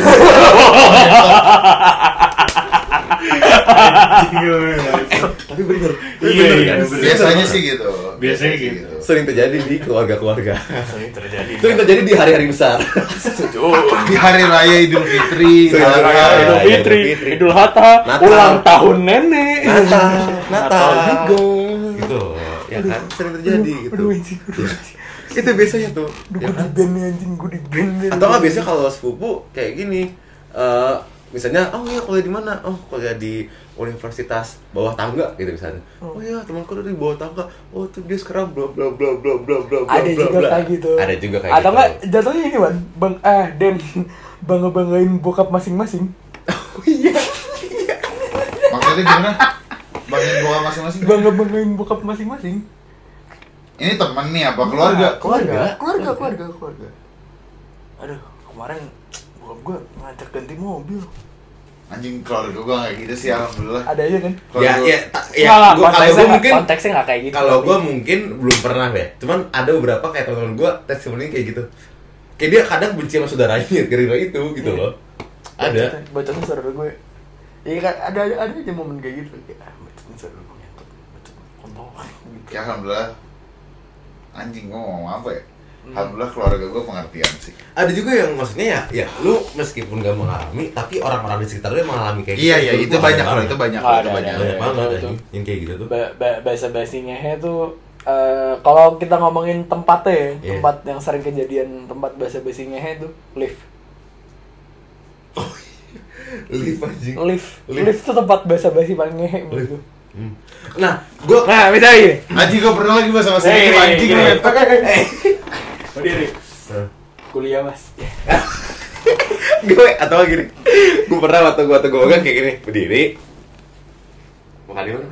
tapi bener. Iya, iya. Biasanya sih gitu. Biasanya gitu. sering terjadi di keluarga-keluarga. Sering terjadi. sering terjadi di hari-hari besar. Di hari raya Idul Fitri. Natal. sorry, Idul Fitri. Idul Hatta, ulang tahun nenek. Natal. Natal gitu. Ya kan? Sering terjadi gitu. anjing. itu biasanya tuh. Ya gue kan? di band anjing, gue di band atau nggak biasanya kalau sepupu kayak gini eh misalnya oh iya kuliah di mana oh kuliah di universitas bawah tangga gitu misalnya oh iya temanku dari bawah tangga oh tuh dia sekarang bla bla bla bla bla bla bla ada bla, juga bla. kayak gitu. ada juga kayak Atau gitu nggak jatuhnya ini Wan, bang eh Den bangga banggain bokap masing-masing. oh iya Maksudnya gimana? Bangin boka masing-masing Bangga banggain bokap masing-masing. Ini temen nih apa keluarga? Keluarga, Keluarga? keluarga, keluarga, keluarga. Aduh, kemarin bokap gue ngajak ganti mobil. Anjing keluarga gue kayak gitu sih alhamdulillah Ada aja kan? ya Keluarga- ya ta- ya gua- kalau gue mungkin konteksnya nggak kayak gitu. kalau gue mungkin belum pernah ya cuman ada beberapa kayak teman-teman gue testimoni kayak gitu kayak dia kadang benci sama saudaranya gara-gara itu gitu Iya. loh ada Bacotnya saudara gue. Iya kan ada ada ada aja momen kayak gitu. Kayak ah, bacotnya saudara gue ngentot. Bacot kontol. Gitu. Ya alhamdulillah Anjing gue ngomong apa ya? Alhamdulillah keluarga gue pengertian sih ada juga yang maksudnya ya ya lu meskipun gak mengalami tapi orang-orang di sekitar lu yang mengalami kayak Iya gitu iya itu Wah, banyak loh banget. itu banyak Oh, loh, itu banyak ada, banyak Iya, banget yang kayak gitu tuh ba ba bahasa basi ngehe tuh eh, kalau kita ngomongin tempatnya ya, Iya. tempat yang sering kejadian tempat bahasa basi ngehe tuh lift. lift anjing Lift. Lift. Lift tuh tempat bahasa basi paling ngehe gue. Hmm. nah gua Nah, misalnya. Anjing gue pernah lagi bahasa bahasa Eh, itu anjing lu. Berdiri. Kuliah, Mas. gue atau gini. Gue pernah waktu gue waktu gue magang kayak gini. Berdiri makan di mana?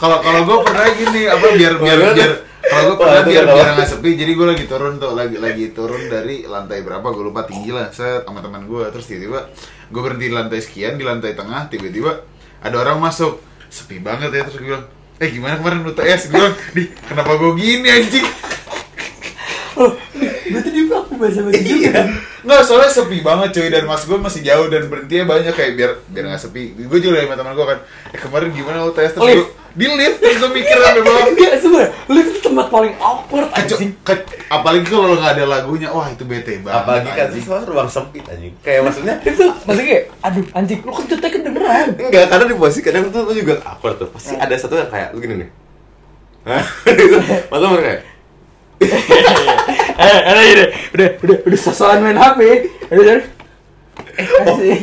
Kalau kalau gue pernah gini apa biar biar biar kalau gue pernah biar biar nggak sepi jadi gue lagi turun tuh lagi lagi turun dari lantai berapa gue lupa tinggi lah set sama teman gue terus tiba-tiba gue berhenti di lantai sekian di lantai tengah tiba-tiba ada orang masuk. Sepi banget ya terus gue bilang eh gimana kemarin UTS gue di kenapa gue gini anjing? Oh, berarti dia pelaku bahasa basi juga. Nggak, soalnya sepi banget cuy. Dan mas gue masih jauh dan berhentinya banyak kayak biar biar nggak sepi. Gue juga sama teman gue kan, eh kemarin gimana UTS terus gue di lift terus gue mikir sampai bawah. Enggak, sebenernya, lift itu tempat paling awkward anjing. ke- apalagi kalau nggak ada lagunya, wah itu bete banget. Apalagi kan anjing. siswa ruang sempit anjing. Kayak maksudnya Itu maksudnya kayak, aduh anjing, lu kentutnya kedengeran. Enggak, karena di posisi kadang tuh lu juga awkward tuh. Pasti ada satu yang kayak lu gini nih. Hah? Masa mereka kayak eh, ada gini, udah, udah, udah sosokan main HP. Udah, udah. Eh, kasih.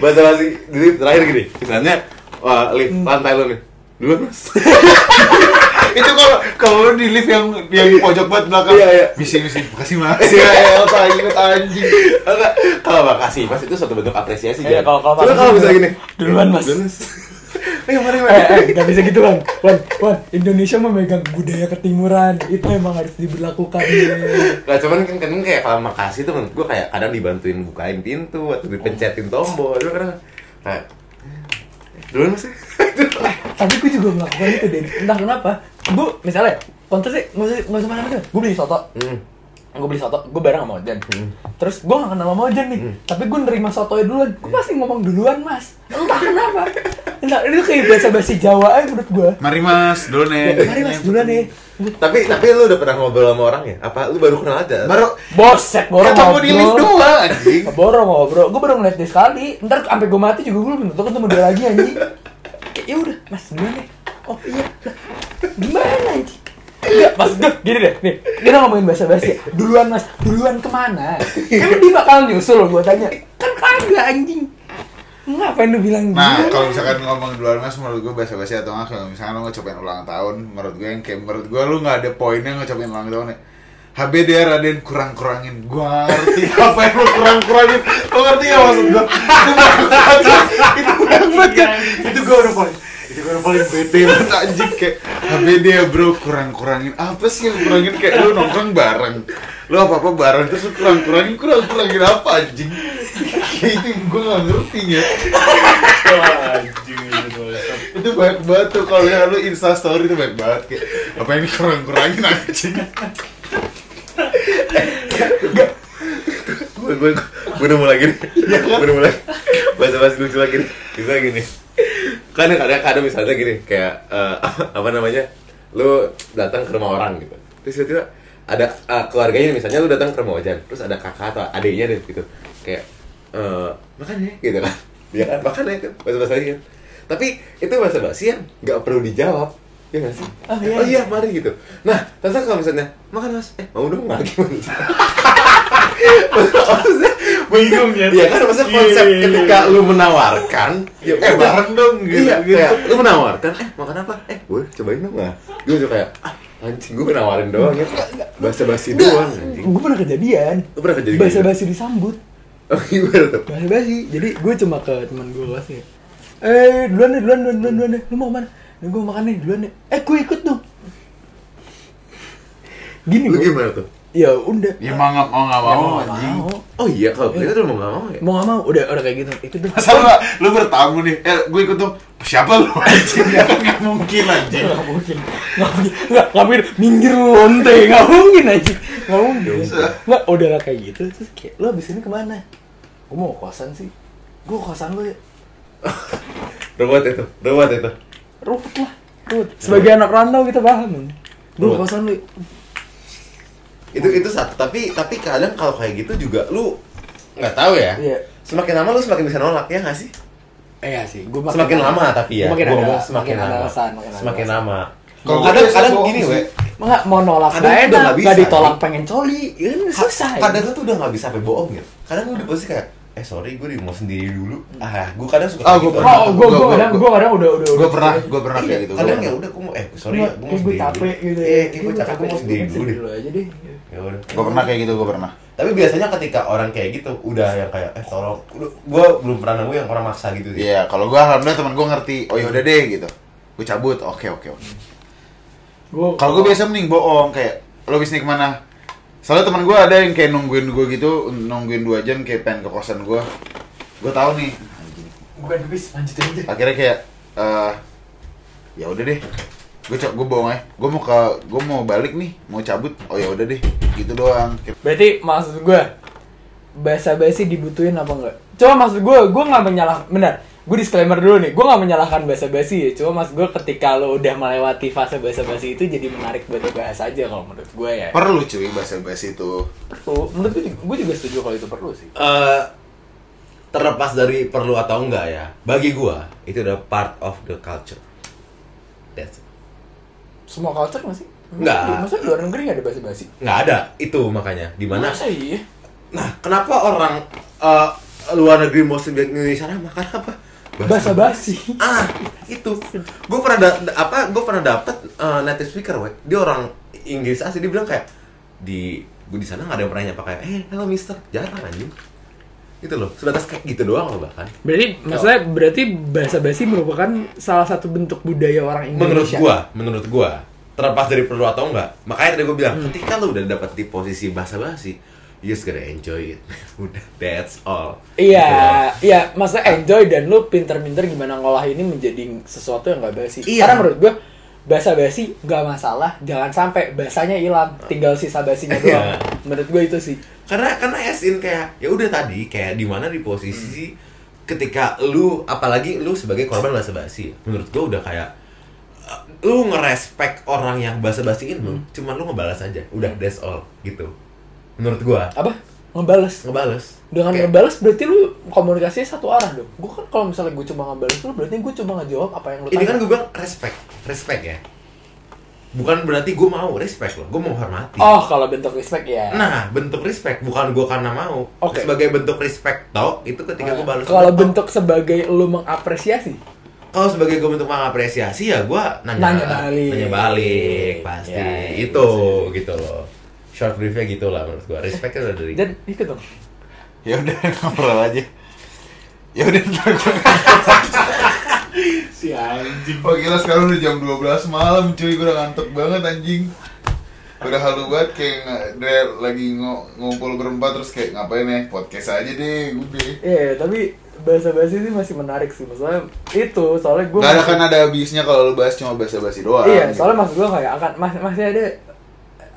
bahasa basi jadi terakhir gini. Misalnya wah, lift lantai lu nih. Duluan mas. itu kalau kalau lu di lift yang yang pojok banget belakang. Iya, iya. Misi misi, makasih mas. Ya, ya, anjing anjing. Kalau makasih mas itu suatu bentuk apresiasi. Iya, kalau- kalau kalau bisa gini. Duluan, Mas. Duluan mas. Ayo mari Eh, mari. eh, gak bisa gitu Wan. Wan, Wan, Indonesia memegang budaya ketimuran. Itu emang harus diberlakukan. Nah, cuman kan kan kayak kalau makasih tuh menurut gue kayak kadang dibantuin bukain pintu atau dipencetin tombol. Cuma kadang kayak duluan mas. Tapi gue juga melakukan itu deh. Entah kenapa. Gue misalnya, nggak usah nggak usah mana mana. Gue beli soto. Hmm. Gue beli soto, gue bareng sama Ojan. Terus gue gak kenal sama Ojan nih. Tapi gue nerima sotonya duluan. Gue pasti ngomong duluan mas. Entah kenapa. Entah, itu kayak bahasa basi Jawa aja menurut gue. Mari mas, dulu nih. Mari mas duluan nih. Tapi tapi lu udah pernah ngobrol sama orang ya? Apa lu baru kenal aja? Baru Boset, borong ketemu di lift doang anjing. Borong ngobrol, gue baru ngeliat dia sekali. Ntar sampai gue mati juga gue belum tentu ketemu dia lagi anjing. Kayak ya udah, mas deh. Oh iya, lah. gimana anjing? Enggak, mas gue gini deh, nih kita ngomongin bahasa basi. Duluan mas, duluan ke mana? Kan dia bakal nyusul gue tanya. Kan kagak anjing. Ngapain lu bilang Nah, duluan? kalau misalkan ngomong duluan mas, menurut gue basa-basi atau nggak kalau misalkan lo ngucapin ulang tahun, menurut gue yang kayak menurut gue lu nggak ada poinnya ngucapin ulang tahun ya. HBD Raden kurang-kurangin. Gua ngerti apa yang lu kurang-kurangin. Lu ngerti gak maksud gue? Itu Itu banget kan? Itu gue udah paling Itu gue udah paling bete banget anjing. Kayak HBD ya bro kurang-kurangin. Apa sih yang kurangin? Kayak lu nongkrong bareng. Lu apa-apa bareng Terus kurang-kurangin. Kurang-kurangin apa anjing? Kayak itu gue gak ngerti ya. Anjing itu banyak banget tuh. Kalau ya lu insta story itu banyak banget kayak apa yang kurang kurangin anjing gue gue gue udah mulai gini gue udah mulai bahasa bahasa lucu lagi nih. Bisa gini. Kan kadang kadang misalnya gini kayak eh, apa namanya? Lu datang ke rumah orang gitu. Terus tiba-tiba ada eh, keluarganya misalnya lu datang ke rumah Ojan terus ada kakak atau adiknya deh gitu. Kayak eh makan ya gitu kan dia kan? Makan ya kan? Bahasa bahasa kan tapi itu bahasa basi yang nggak perlu dijawab ya nggak sih Oh, iya. oh iya mari gitu nah terus kalau misalnya makan mas eh mau dong nggak gimana maksudnya Bingung ya. Iya kan maksudnya Iya, konsep iya, iya. ketika lu menawarkan ya eh bareng dong gitu Iya, gitu kayak lu menawarkan, eh makan apa? Eh, boleh cobain dong nggak? Gue tuh kayak, ah anjing gue nawarin doang ya Bahasa basi doang anjing Gue pernah kejadian. Lu pernah kejadian Bahasa gitu? basi disambut. Oh gimana tuh? Bahasa basi. Jadi gue cuma ke teman gue kelasnya. Eh, duluan deh, duluan, duluan, duluan, duluan deh. Lu mau ke mana? Nih gue makan nih, duluan deh. Eh, gue ikut dong. Gini Lu gua. gimana tuh? Ya udah. ya mau nggak mau nggak Ya, mau mau anjing mau. Oh iya, kalau kita tuh mau nggak mau ya Mau nggak mau, udah udah kayak gitu. Ikut dong. masa lu lu bertamu nih eh gue ikut dong siapa lu anjing ya kan nggak mungkin anjing Nggak mungkin, nggak mungkin, nggak nggak mungkin. Minggir lu lonte, nggak mungkin aja, nggak mungkin. Nggak, udah lah kayak gitu. Terus kayak, lu abis ini ke mana? Gue mau kosan sih. Gue kosan lu ya. Robot itu, robot itu Ruwet lah, ruwet. Sebagai anak rantau kita paham. Ruwet. kosan lu. ya. Itu itu satu, tapi tapi kadang kalau kayak gitu juga lu nggak tahu ya Iya. Semakin lama lu semakin bisa nolak ya nggak sih? Iya sih, gue Semakin lama tapi ya, Makin gua ada, ngomong semakin makin ada lama alasan, makin Semakin alasan. lama Kalau Kadang kadang gini we Enggak mau nolak Kadang nggak tuh udah nggak nggak bisa, ditolak Ji. pengen coli, ya kan susah. kadang tuh udah nggak bisa sampai bohong ya kadang udah pasti kayak eh sorry gue mau sendiri dulu ah gue kadang suka Ah, kayak gua gitu. pernah. Oh, gue Gua- gue kadang gua- gue kadang udah udah gue udah- pernah gue pernah kayak gitu kadang ya udah gue mau eh sorry ya gue mau gue sendiri capek dulu. gitu eh kayak gue capek gue mau sendiri dulu deh dulu aja deh. ya udah gue pernah kayak gitu gue pernah tapi biasanya ketika orang kayak gitu udah yang kayak eh tolong gue belum pernah nemu yang orang maksa gitu sih Iya, kalau gue alhamdulillah teman gue ngerti. Oh yaudah deh gitu. Gue cabut. Oke oke oke. Gue Kalau gue biasa mending bohong kayak lo bis nih ke mana? Soalnya teman gue ada yang kayak nungguin gue gitu, nungguin dua jam kayak pengen ke kosan gue. Gue tahu nih. anjing. Bukan habis, lanjutin aja. Akhirnya kayak eh ya udah deh gue cok gue bohong aja gue mau ke gue mau balik nih mau cabut oh ya udah deh gitu doang Berarti maksud gue bahasa basi dibutuhin apa enggak? Cuma maksud gue, gue nggak menyalah, benar. Gue disclaimer dulu nih, gue nggak menyalahkan bahasa basi ya. Cuma maksud gue ketika lo udah melewati fase bahasa basi itu jadi menarik buat dibahas aja kalau menurut gue ya. perlu cuy bahasa basi itu Perlu, menurut gue, gue juga setuju kalau itu perlu sih. Eh, terlepas dari perlu atau enggak ya, bagi gua itu udah part of the culture. That's it. Semua culture masih? Nggak. Masa di luar negeri nggak ada bahasa basi? nggak ada itu makanya di mana Masa iya? nah kenapa orang eh, luar negeri mau Indonesia ramah karena apa Bahasa basi. ah itu. Gue pernah da- apa gue pernah dapet eh, native speaker weh. Dia orang Inggris asli dia bilang kayak di gue di sana nggak ada yang pernah nyapa kayak eh hello mister. Jarang anjing. Itu loh sebatas kayak gitu doang loh bahkan. Berarti maksudnya berarti bahasa basi merupakan salah satu bentuk budaya orang menurut Indonesia. gua menurut gua terlepas dari perlu atau enggak makanya tadi gua bilang ketika lu udah dapat di posisi bahasa basi you just gotta enjoy it udah that's all Gitu loh. Iya, iya, maksudnya enjoy dan lu pinter-pinter gimana ngolah ini menjadi sesuatu yang gak basi. Iya. Karena menurut gua bahasa basi gak masalah, jangan sampai bahasanya hilang, tinggal sisa basinya Iya. doang. Menurut gua itu sih. karena karena as in kayak ya udah tadi kayak di mana di posisi ketika lu apalagi lu sebagai korban bahasa basi menurut gua udah kayak uh, lu ngerespek orang yang bahasa basiin lu cuman lu ngebalas aja udah that's all gitu menurut gua Apa? Ngebales. ngebales Dengan Kayak- ngebales berarti lu komunikasinya satu arah dong. Gua kan kalau misalnya gua cuma ngebales lu berarti gua cuma ngejawab apa yang lu ini kan gue bilang respect respect ya bukan berarti gue mau respect loh gue mau hormati Oh, kalau bentuk respect ya. nah bentuk respect bukan gue karena mau Oke. sebagai bentuk respect tau itu ketika gue balas kalau bentuk sebagai lu mengapresiasi. kalau sebagai gue bentuk mengapresiasi ya gue nanya Nanya balik. nanya balik pasti Ya, itu gitu loh short briefnya gitu lah menurut gue respect udah dari Dan ikut dong. ya udah ngobrol aja ya udah ntar gue Si anjing. oh gila sekarang udah jam 12 malam cuy gue udah ngantuk banget anjing udah halu banget kayak nggak dia lagi ngo- ngumpul berempat terus kayak ngapain ya podcast aja deh udah Iya, tapi bahasa basi sih masih menarik sih. Maksudnya itu, soalnya gue Gak ada kan ada habisnya kalau lu bahas cuma basa-basi doang Iya, gitu. soalnya maksud gue kayak akan mas, masih ada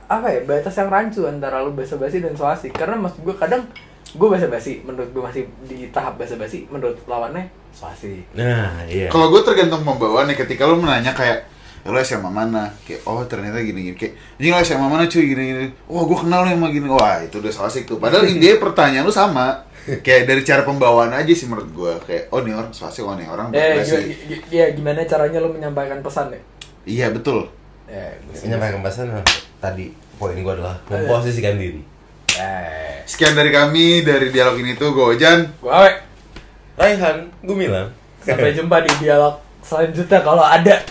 apa ya batas yang rancu antara lu basa basi dan so asik. Karena maksud gue kadang gue basa basi, menurut gue masih di tahap basa basi, menurut lawannya so asik. nah iya Kalau gue tergantung pembawaannya ketika lu menanya kayak "Ya, lu SMA mana? Kayak oh ternyata gini gini kayak anjing lu SMA mana cuy gini gini. Wah gue kenal lu emang gini. Wah itu udah so asik tuh. Padahal intinya pertanyaan lu sama. Kayak dari cara pembawaan aja sih menurut gue kayak oh nih orang so asik, oh nih orang Eh, basa gimana, gi- ya gimana caranya lu menyampaikan pesan ya? Iya betul. Eh, menyampaikan pesan tadi poin gue adalah memposisikan diri eh, Sekian dari kami dari dialog ini tuh gue Ojan. gue awe. Raihan gue Sampai jumpa di dialog selanjutnya kalau ada.